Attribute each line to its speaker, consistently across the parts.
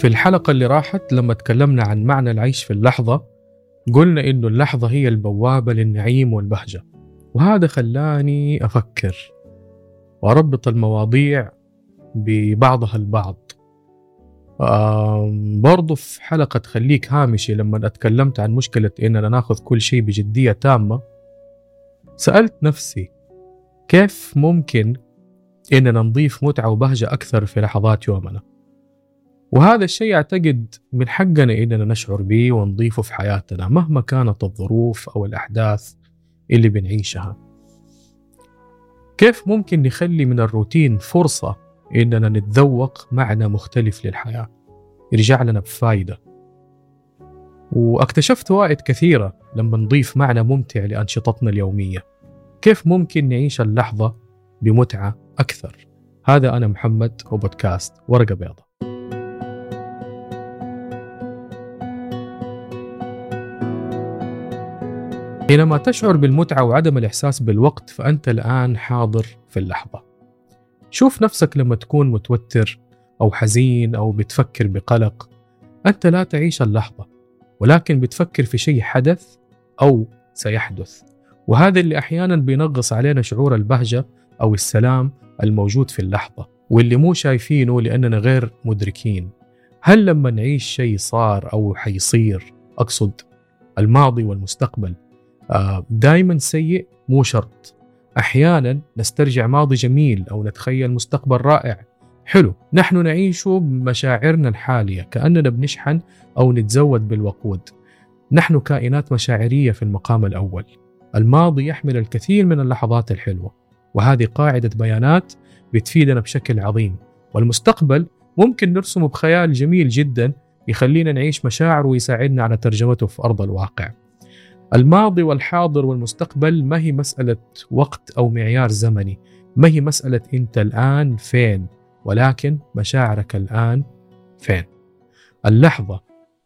Speaker 1: في الحلقة اللي راحت لما تكلمنا عن معنى العيش في اللحظة قلنا إنه اللحظة هي البوابة للنعيم والبهجة. وهذا خلاني أفكر. وأربط المواضيع ببعضها البعض. برضو في حلقة خليك هامشي لما أتكلمت عن مشكلة إننا ناخذ كل شيء بجدية تامة سألت نفسي كيف ممكن إننا نضيف متعة وبهجة أكثر في لحظات يومنا؟ وهذا الشيء أعتقد من حقنا إننا نشعر به ونضيفه في حياتنا مهما كانت الظروف أو الأحداث اللي بنعيشها. كيف ممكن نخلي من الروتين فرصة إننا نتذوق معنى مختلف للحياة؟ يرجع لنا بفايدة. واكتشفت فوائد كثيرة لما نضيف معنى ممتع لأنشطتنا اليومية. كيف ممكن نعيش اللحظة بمتعة أكثر؟ هذا أنا محمد وبودكاست ورقة بيضاء. حينما تشعر بالمتعة وعدم الإحساس بالوقت فأنت الآن حاضر في اللحظة. شوف نفسك لما تكون متوتر أو حزين أو بتفكر بقلق. أنت لا تعيش اللحظة ولكن بتفكر في شيء حدث أو سيحدث. وهذا اللي أحيانا بينغص علينا شعور البهجة أو السلام الموجود في اللحظة واللي مو شايفينه لأننا غير مدركين. هل لما نعيش شيء صار أو حيصير أقصد الماضي والمستقبل دائما سيء مو شرط. أحيانا نسترجع ماضي جميل أو نتخيل مستقبل رائع. حلو نحن نعيش بمشاعرنا الحالية كأننا بنشحن أو نتزود بالوقود. نحن كائنات مشاعرية في المقام الأول. الماضي يحمل الكثير من اللحظات الحلوة وهذه قاعدة بيانات بتفيدنا بشكل عظيم. والمستقبل ممكن نرسمه بخيال جميل جدا يخلينا نعيش مشاعر ويساعدنا على ترجمته في أرض الواقع. الماضي والحاضر والمستقبل ما هي مسألة وقت أو معيار زمني؟ ما هي مسألة أنت الآن فين؟ ولكن مشاعرك الآن فين؟ اللحظة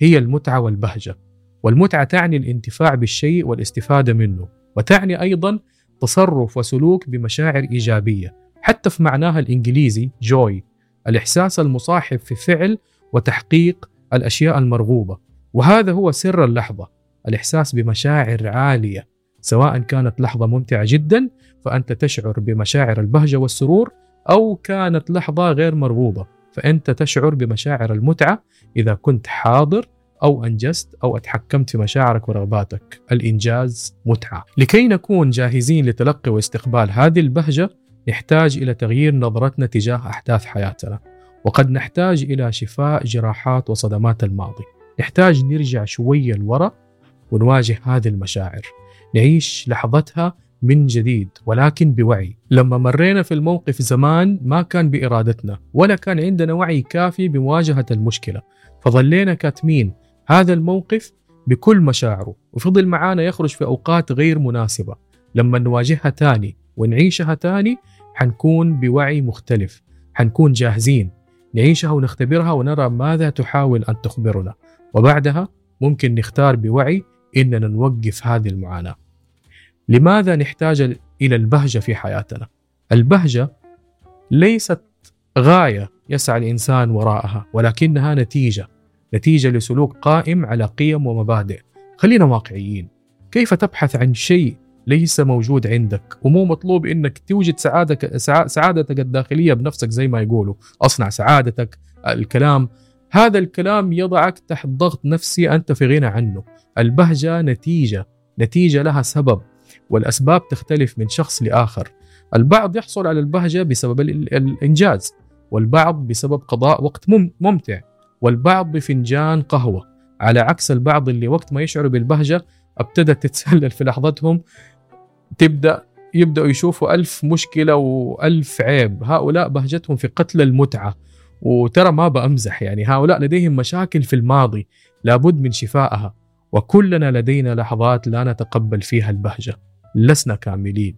Speaker 1: هي المتعة والبهجة والمتعة تعني الانتفاع بالشيء والاستفادة منه وتعني أيضا تصرف وسلوك بمشاعر إيجابية حتى في معناها الإنجليزي جوي الإحساس المصاحب في فعل وتحقيق الأشياء المرغوبة وهذا هو سر اللحظة. الإحساس بمشاعر عالية سواء كانت لحظة ممتعة جدا فأنت تشعر بمشاعر البهجة والسرور أو كانت لحظة غير مرغوبة فأنت تشعر بمشاعر المتعة إذا كنت حاضر أو أنجزت أو أتحكمت في مشاعرك ورغباتك. الإنجاز متعة. لكي نكون جاهزين لتلقي واستقبال هذه البهجة نحتاج إلى تغيير نظرتنا تجاه أحداث حياتنا وقد نحتاج إلى شفاء جراحات وصدمات الماضي. نحتاج نرجع شوية لورا ونواجه هذه المشاعر. نعيش لحظتها من جديد ولكن بوعي. لما مرينا في الموقف زمان ما كان بإرادتنا ولا كان عندنا وعي كافي بمواجهة المشكلة. فظلينا كاتمين هذا الموقف بكل مشاعره. وفضل معانا يخرج في أوقات غير مناسبة. لما نواجهها تاني ونعيشها تاني حنكون بوعي مختلف. حنكون جاهزين. نعيشها ونختبرها ونرى ماذا تحاول أن تخبرنا. وبعدها ممكن نختار بوعي إننا نوقف هذه المعاناة. لماذا نحتاج إلى البهجة في حياتنا؟ البهجة ليست غاية يسعى الإنسان وراءها ولكنها نتيجة نتيجة لسلوك قائم على قيم ومبادئ. خلينا واقعيين. كيف تبحث عن شيء ليس موجود عندك؟ ومو مطلوب إنك توجد سعادتك سعادتك الداخلية بنفسك زي ما يقولوا. أصنع سعادتك الكلام هذا الكلام يضعك تحت ضغط نفسي أنت في غنى عنه. البهجة نتيجة نتيجة لها سبب والأسباب تختلف من شخص لآخر. البعض يحصل على البهجة بسبب الإنجاز والبعض بسبب قضاء وقت ممتع والبعض بفنجان قهوة. على عكس البعض اللي وقت ما يشعروا بالبهجة ابتدت تتسلل في لحظتهم تبدأ يبدأوا يشوفوا ألف مشكلة وألف عيب. هؤلاء بهجتهم في قتل المتعة. وترى ما بأمزح يعني. هؤلاء لديهم مشاكل في الماضي لابد من شفائها وكلنا لدينا لحظات لا نتقبل فيها البهجة. لسنا كاملين.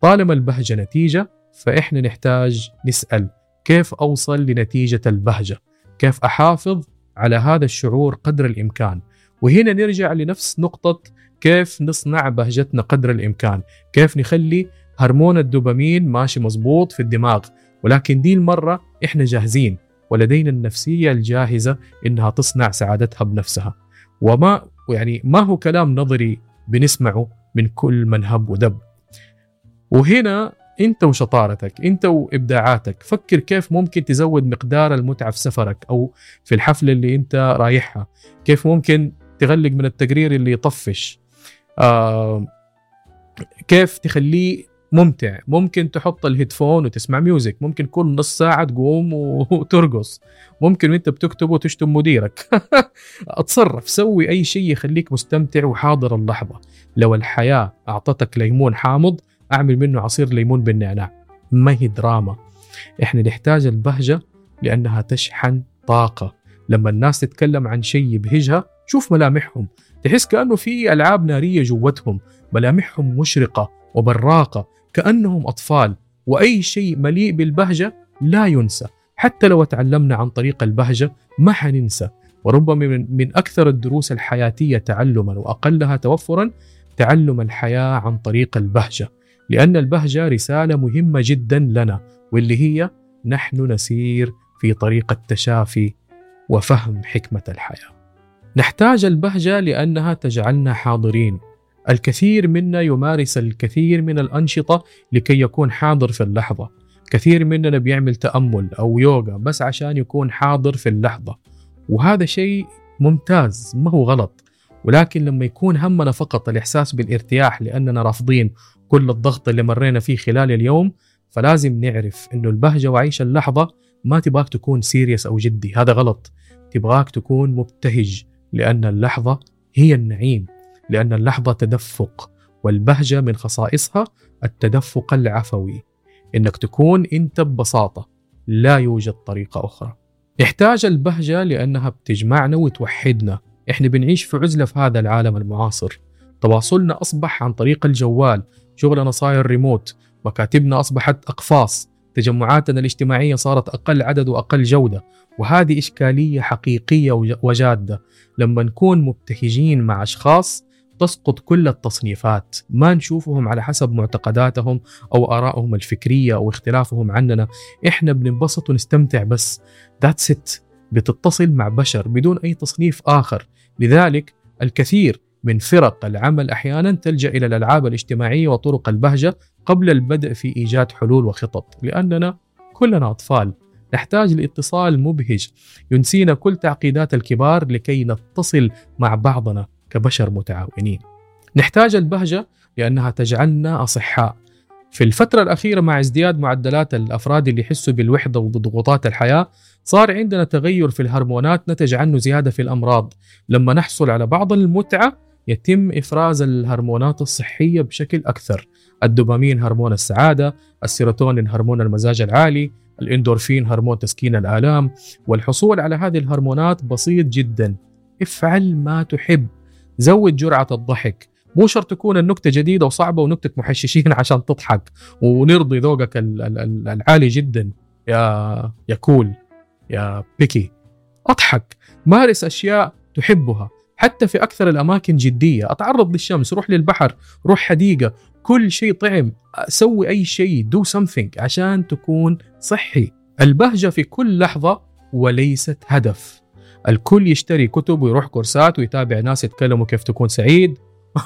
Speaker 1: طالما البهجة نتيجة فإحنا نحتاج نسأل كيف أوصل لنتيجة البهجة؟ كيف أحافظ على هذا الشعور قدر الإمكان؟ وهنا نرجع لنفس نقطة كيف نصنع بهجتنا قدر الإمكان؟ كيف نخلي هرمون الدوبامين ماشي مظبوط في الدماغ؟ ولكن دي المرة إحنا جاهزين ولدينا النفسية الجاهزة إنها تصنع سعادتها بنفسها. وما يعني ما هو كلام نظري بنسمعه من كل من هب ودب. وهنا أنت وشطارتك أنت وإبداعاتك فكر كيف ممكن تزود مقدار المتعة في سفرك أو في الحفلة اللي أنت رايحها. كيف ممكن تغلق من التقرير اللي يطفش. آه كيف تخليه ممتع. ممكن تحط ال headphone وتسمع music. ممكن كل نص ساعة تقوم وترقص. ممكن وانت بتكتب وتشتم مديرك. اتصرف. سوي أي شيء يخليك مستمتع وحاضر اللحظة. لو الحياة أعطتك ليمون حامض أعمل منه عصير ليمون بالنعناع. ما هي دراما. إحنا نحتاج البهجة لأنها تشحن طاقة. لما الناس تتكلم عن شيء يبهجها شوف ملامحهم. تحس كأنه في ألعاب نارية جوتهم. ملامحهم مشرقة وبراقة. كأنهم أطفال وأي شيء مليء بالبهجة لا ينسى. حتى لو تعلمنا عن طريق البهجة ما حننسى. وربما من, أكثر الدروس الحياتية تعلما وأقلها توفرا تعلم الحياة عن طريق البهجة. لأن البهجة رسالة مهمة جدا لنا واللي هي نحن نسير في طريق التشافي وفهم حكمة الحياة. نحتاج البهجة لأنها تجعلنا حاضرين. الكثير منا يمارس الكثير من الأنشطة لكي يكون حاضر في اللحظة. كثير مننا بيعمل تأمل أو يوغا بس عشان يكون حاضر في اللحظة. وهذا شيء ممتاز ما هو غلط. ولكن لما يكون همنا فقط الإحساس بالارتياح لأننا رافضين كل الضغط اللي مرينا فيه خلال اليوم فلازم نعرف إنه البهجة وعيش اللحظة ما تبغاك تكون سيريس أو جدي. هذا غلط. تبغاك تكون مبتهج لأن اللحظة هي النعيم. لأن اللحظه تدفق والبهجة من خصائصها التدفق العفوي. إنك تكون انت ببساطه لا يوجد طريقة أخرى. نحتاج البهجة لأنها بتجمعنا وتوحدنا. إحنا بنعيش في عزلة في هذا العالم المعاصر. تواصلنا أصبح عن طريق الجوال شغلنا صاير ريموت مكاتبنا أصبحت أقفاص تجمعاتنا الاجتماعية صارت أقل عدد وأقل جودة. وهذه إشكالية حقيقية وجادة. لما نكون مبتهجين مع أشخاص تسقط كل التصنيفات. ما نشوفهم على حسب معتقداتهم أو آرائهم الفكرية أو اختلافهم عننا. إحنا بننبسط ونستمتع بس. ذاتس ات بتتصل مع بشر بدون أي تصنيف آخر. لذلك الكثير من فرق العمل أحيانا تلجأ إلى الألعاب الاجتماعية وطرق البهجة قبل البدء في إيجاد حلول وخطط. لأننا كلنا أطفال. نحتاج لاتصال مبهج. ينسينا كل تعقيدات الكبار لكي نتصل مع بعضنا. كبشر متعاونين. نحتاج البهجة لأنها تجعلنا أصحاء. في الفترة الأخيرة مع ازدياد معدلات الأفراد اللي يحسوا بالوحدة وبضغوطات الحياة صار عندنا تغير في الهرمونات نتج عنه زيادة في الأمراض لما نحصل على بعض المتعة يتم إفراز الهرمونات الصحية بشكل أكثر الدوبامين هرمون السعادة السيروتونين هرمون المزاج العالي الإندورفين هرمون تسكين الآلام والحصول على هذه الهرمونات بسيط جدا افعل ما تحب زود جرعة الضحك. مو شرط تكون النكتة جديدة وصعبة ونكتة محششين عشان تضحك. ونرضي ذوقك العالي جدا. يا يا cool. يا picky. أضحك. مارس أشياء تحبها. حتى في أكثر الأماكن جدية. أتعرض للشمس. روح للبحر. روح حديقة. كل شيء طعم. سوي أي شيء. do something عشان تكون صحي. البهجة في كل لحظة وليست هدف. الكل يشتري كتب ويروح كورسات ويتابع ناس يتكلموا كيف تكون سعيد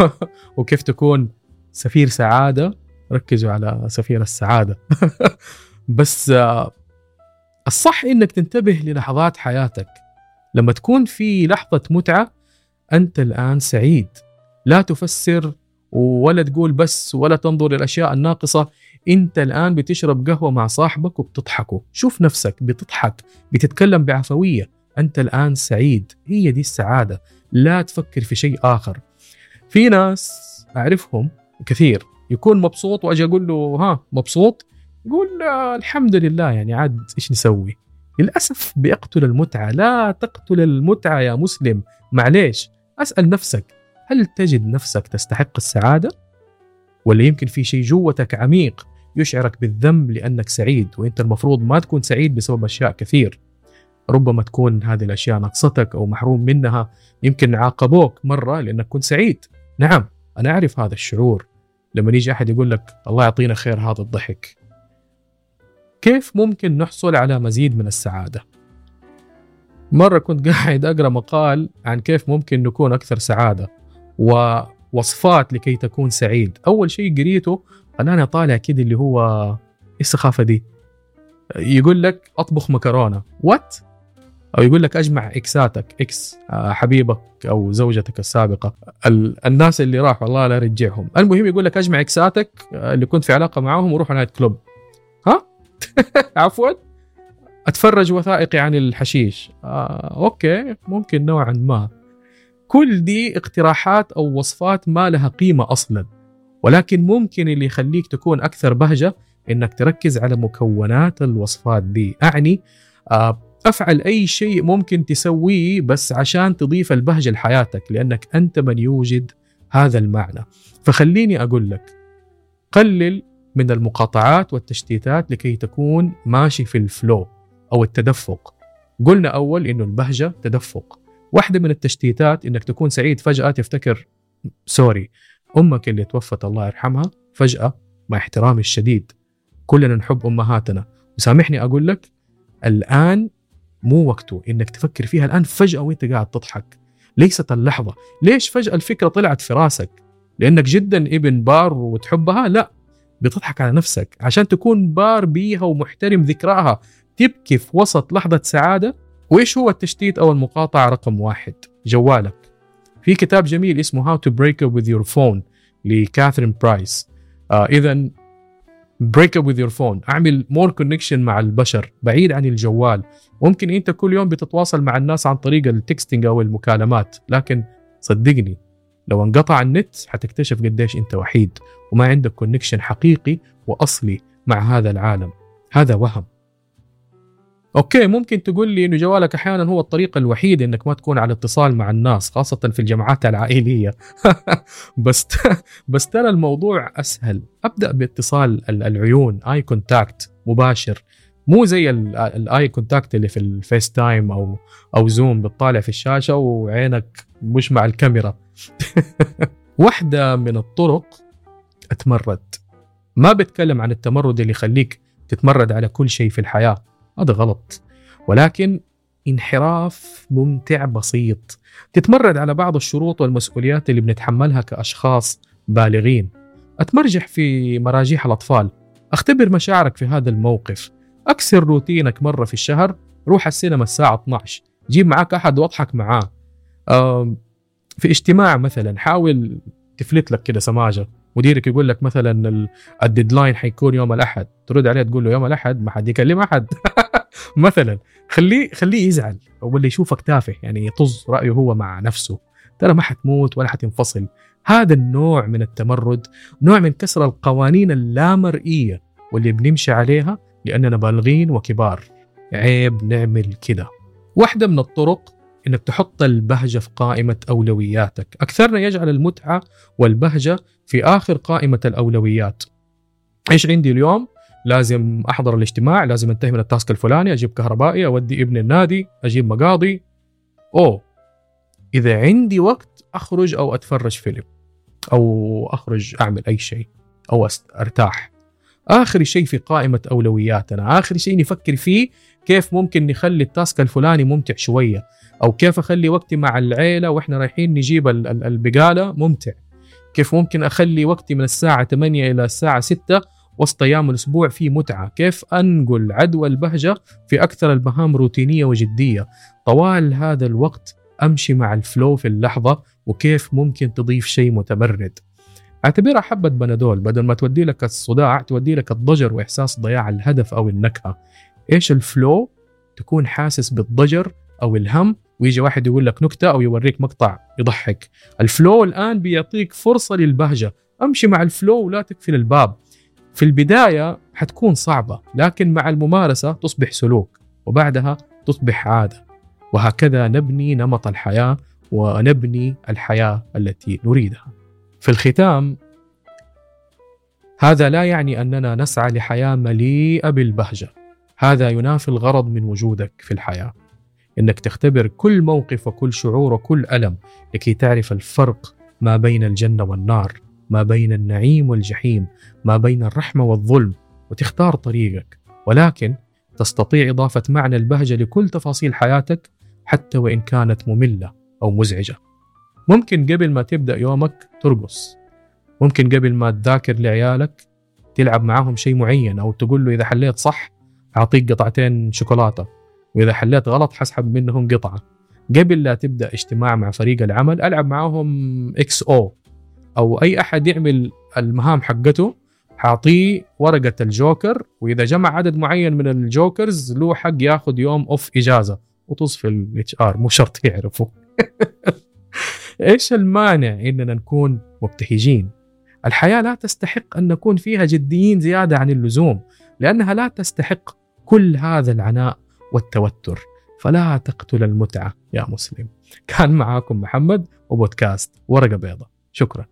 Speaker 1: وكيف تكون سفير سعادة. ركزوا على سفير السعادة. بس آه، الصح إنك تنتبه للحظات حياتك. لما تكون في لحظة متعة أنت الآن سعيد. لا تفسر ولا تقول بس ولا تنظر للأشياء الناقصة. أنت الآن بتشرب قهوة مع صاحبك وبتضحكوا. شوف نفسك بتضحك بتتكلم بعفوية. أنت الآن سعيد. هي دي السعادة. لا تفكر في شيء آخر. في ناس أعرفهم كثير. يكون مبسوط وأجي أقول له ها مبسوط؟ يقول الحمد لله. يعني عاد إيش نسوي؟ للأسف بيقتل المتعة. لا تقتل المتعة يا مسلم. معليش. أسأل نفسك هل تجد نفسك تستحق السعادة؟ ولا يمكن في شيء جوتك عميق يشعرك بالذنب لأنك سعيد وأنت المفروض ما تكون سعيد بسبب أشياء كثير. ربما تكون هذه الأشياء نقصتك أو محروم منها يمكن عاقبوك مرة لأنك كنت سعيد. نعم أنا أعرف هذا الشعور. لما يجي أحد يقول لك الله يعطينا خير هذا الضحك. كيف ممكن نحصل على مزيد من السعادة؟ مرة كنت قاعد أقرأ مقال عن كيف ممكن نكون أكثر سعادة ووصفات لكي تكون سعيد. أول شيء قريته خلاني أطالع كده اللي هو إيه السخافة دي؟ يقول لك أطبخ مكرونة. what أو يقول لك أجمع ex اتك إكس آه، حبيبك أو زوجتك السابقة. الناس اللي راح والله لا رجعهم. المهم يقول لك أجمع إكساتك آه، اللي كنت في علاقة معاهم وروح night club. ها؟ عفوا. أتفرج وثائقي عن الحشيش. آه، okay ممكن نوعا ما. كل دي اقتراحات أو وصفات ما لها قيمة أصلا. ولكن ممكن اللي يخليك تكون أكثر بهجة إنك تركز على مكونات الوصفات دي. أعني آه أفعل أي شيء ممكن تسويه بس عشان تضيف البهجة لحياتك لأنك أنت من يوجد هذا المعنى. فخليني أقول لك قلل من المقاطعات والتشتيتات لكي تكون ماشي في الفلو أو التدفق. قلنا أول إنه البهجة تدفق. واحدة من التشتيتات إنك تكون سعيد فجأة تفتكر سوري أمك اللي توفت الله يرحمها فجأة مع احترامي الشديد. كلنا نحب أمهاتنا. وسامحني أقول لك الآن مو وقته إنك تفكر فيها الآن فجأة وأنت قاعد تضحك. ليست اللحظة. ليش فجأة الفكرة طلعت في راسك؟ لأنك جدا ابن بار وتحبها؟ لا. بتضحك على نفسك. عشان تكون بار بيها ومحترم ذكراها تبكي في وسط لحظة سعادة؟ وإيش هو التشتيت أو المقاطعة رقم واحد؟ جوالك. في كتاب جميل اسمه How to Break Up With Your Phone لكاثرين برايس. آه اذا break up with your phone أعمل more connection مع البشر. بعيد عن الجوال. ممكن أنت كل يوم بتتواصل مع الناس عن طريق ال texting أو المكالمات. لكن صدقني لو انقطع النت حتكتشف قديش أنت وحيد. وما عندك connection حقيقي وأصلي مع هذا العالم. هذا وهم. okay ممكن تقول لي إنه جوالك أحيانا هو الطريقة الوحيده إنك ما تكون على اتصال مع الناس خاصة في الجماعات العائلية. بس بس ترى الموضوع أسهل. أبدأ باتصال العيون eye contact مباشر. مو زي ال eye contact اللي في ال FaceTime أو أو زوم بتطالع في الشاشة وعينك مش مع الكاميرا. واحدة من الطرق اتمرد ما بتكلم عن التمرد اللي يخليك تتمرد على كل شيء في الحياة. هذا غلط. ولكن انحراف ممتع بسيط. تتمرد على بعض الشروط والمسؤوليات اللي بنتحملها كأشخاص بالغين. أتمرجح في مراجيح الأطفال. أختبر مشاعرك في هذا الموقف. أكسر روتينك مرة في الشهر. روح السينما الساعة 12 جيب معك أحد وأضحك معاه. في اجتماع مثلا حاول تفلت لك كده سماجة. مديرك يقول لك مثلا ال deadline حيكون يوم الأحد. ترد عليه تقول له يوم الأحد؟ ما حد يكلم أحد. مثلا خليه خليه يزعل ولا يشوفك تافه يعني طز رأيه هو مع نفسه. ترى ما حتموت ولا حتنفصل. هذا النوع من التمرد نوع من كسر القوانين اللامرئية واللي بنمشي عليها لأننا بالغين وكبار. عيب نعمل كده. واحدة من الطرق إنك تحط البهجة في قائمة أولوياتك، أكثرنا يجعل المتعة والبهجة في آخر قائمة الأولويات. إيش عندي اليوم؟ لازم أحضر الاجتماع، لازم أنتهي من التاسك الفلاني، أجيب كهربائي، أودي ابني النادي، أجيب مقاضي. اوه إذا عندي وقت أخرج أو أتفرج فيلم أو أخرج أعمل أي شيء أو أرتاح. آخر شيء في قائمة أولوياتنا، آخر شيء نفكر فيه كيف ممكن نخلي التاسك الفلاني ممتع شوية أو كيف أخلي وقتي مع العيلة وإحنا رايحين نجيب البقالة ممتع كيف ممكن أخلي وقتي من الساعة 8 إلى الساعة 6 وسط أيام الأسبوع في متعة. كيف أنقل عدوى البهجة في أكثر المهام روتينية وجدية؟ طوال هذا الوقت أمشي مع ال flow في اللحظة وكيف ممكن تضيف شيء متمرد. أعتبرها حبة بنادول. بدل ما تودي لك الصداع تودي لك الضجر وإحساس ضياع الهدف أو النكهة. إيش ال flow؟ تكون حاسس بالضجر أو الهم ويجي واحد يقول لك نكتة أو يوريك مقطع يضحك. ال flow الآن بيعطيك فرصة للبهجة. أمشي مع ال flow ولا تقفل الباب في البداية حتكون صعبة لكن مع الممارسة تصبح سلوك وبعدها تصبح عادة. وهكذا نبني نمط الحياة ونبني الحياة التي نريدها. في الختام هذا لا يعني أننا نسعى لحياة مليئة بالبهجة. هذا ينافي الغرض من وجودك في الحياة. إنك تختبر كل موقف وكل شعور وكل ألم لكي تعرف الفرق ما بين الجنة والنار. ما بين النعيم والجحيم ما بين الرحمة والظلم وتختار طريقك. ولكن تستطيع إضافة معنى البهجة لكل تفاصيل حياتك حتى وإن كانت مملة أو مزعجة. ممكن قبل ما تبدأ يومك ترقص. ممكن قبل ما تذاكر لعيالك تلعب معاهم شيء معين أو تقول له إذا حليت صح أعطيك قطعتين شوكولاتة وإذا حليت غلط حسحب منهم قطعة. قبل لا تبدأ اجتماع مع فريق العمل ألعب معاهم X O. أو أي أحد يعمل المهام حقته حاعطيه ورقة الجوكر وإذا جمع عدد معين من ال jokers له حق ياخذ يوم off إجازة. وتصفي ال HR مو شرط يعرفوا إيش المانع إننا نكون مبتهجين؟ الحياة لا تستحق أن نكون فيها جديين زيادة عن اللزوم لأنها لا تستحق كل هذا العناء والتوتر. فلا تقتل المتعة يا مسلم. كان معاكم محمد وبودكاست ورقة بيضاء شكرا.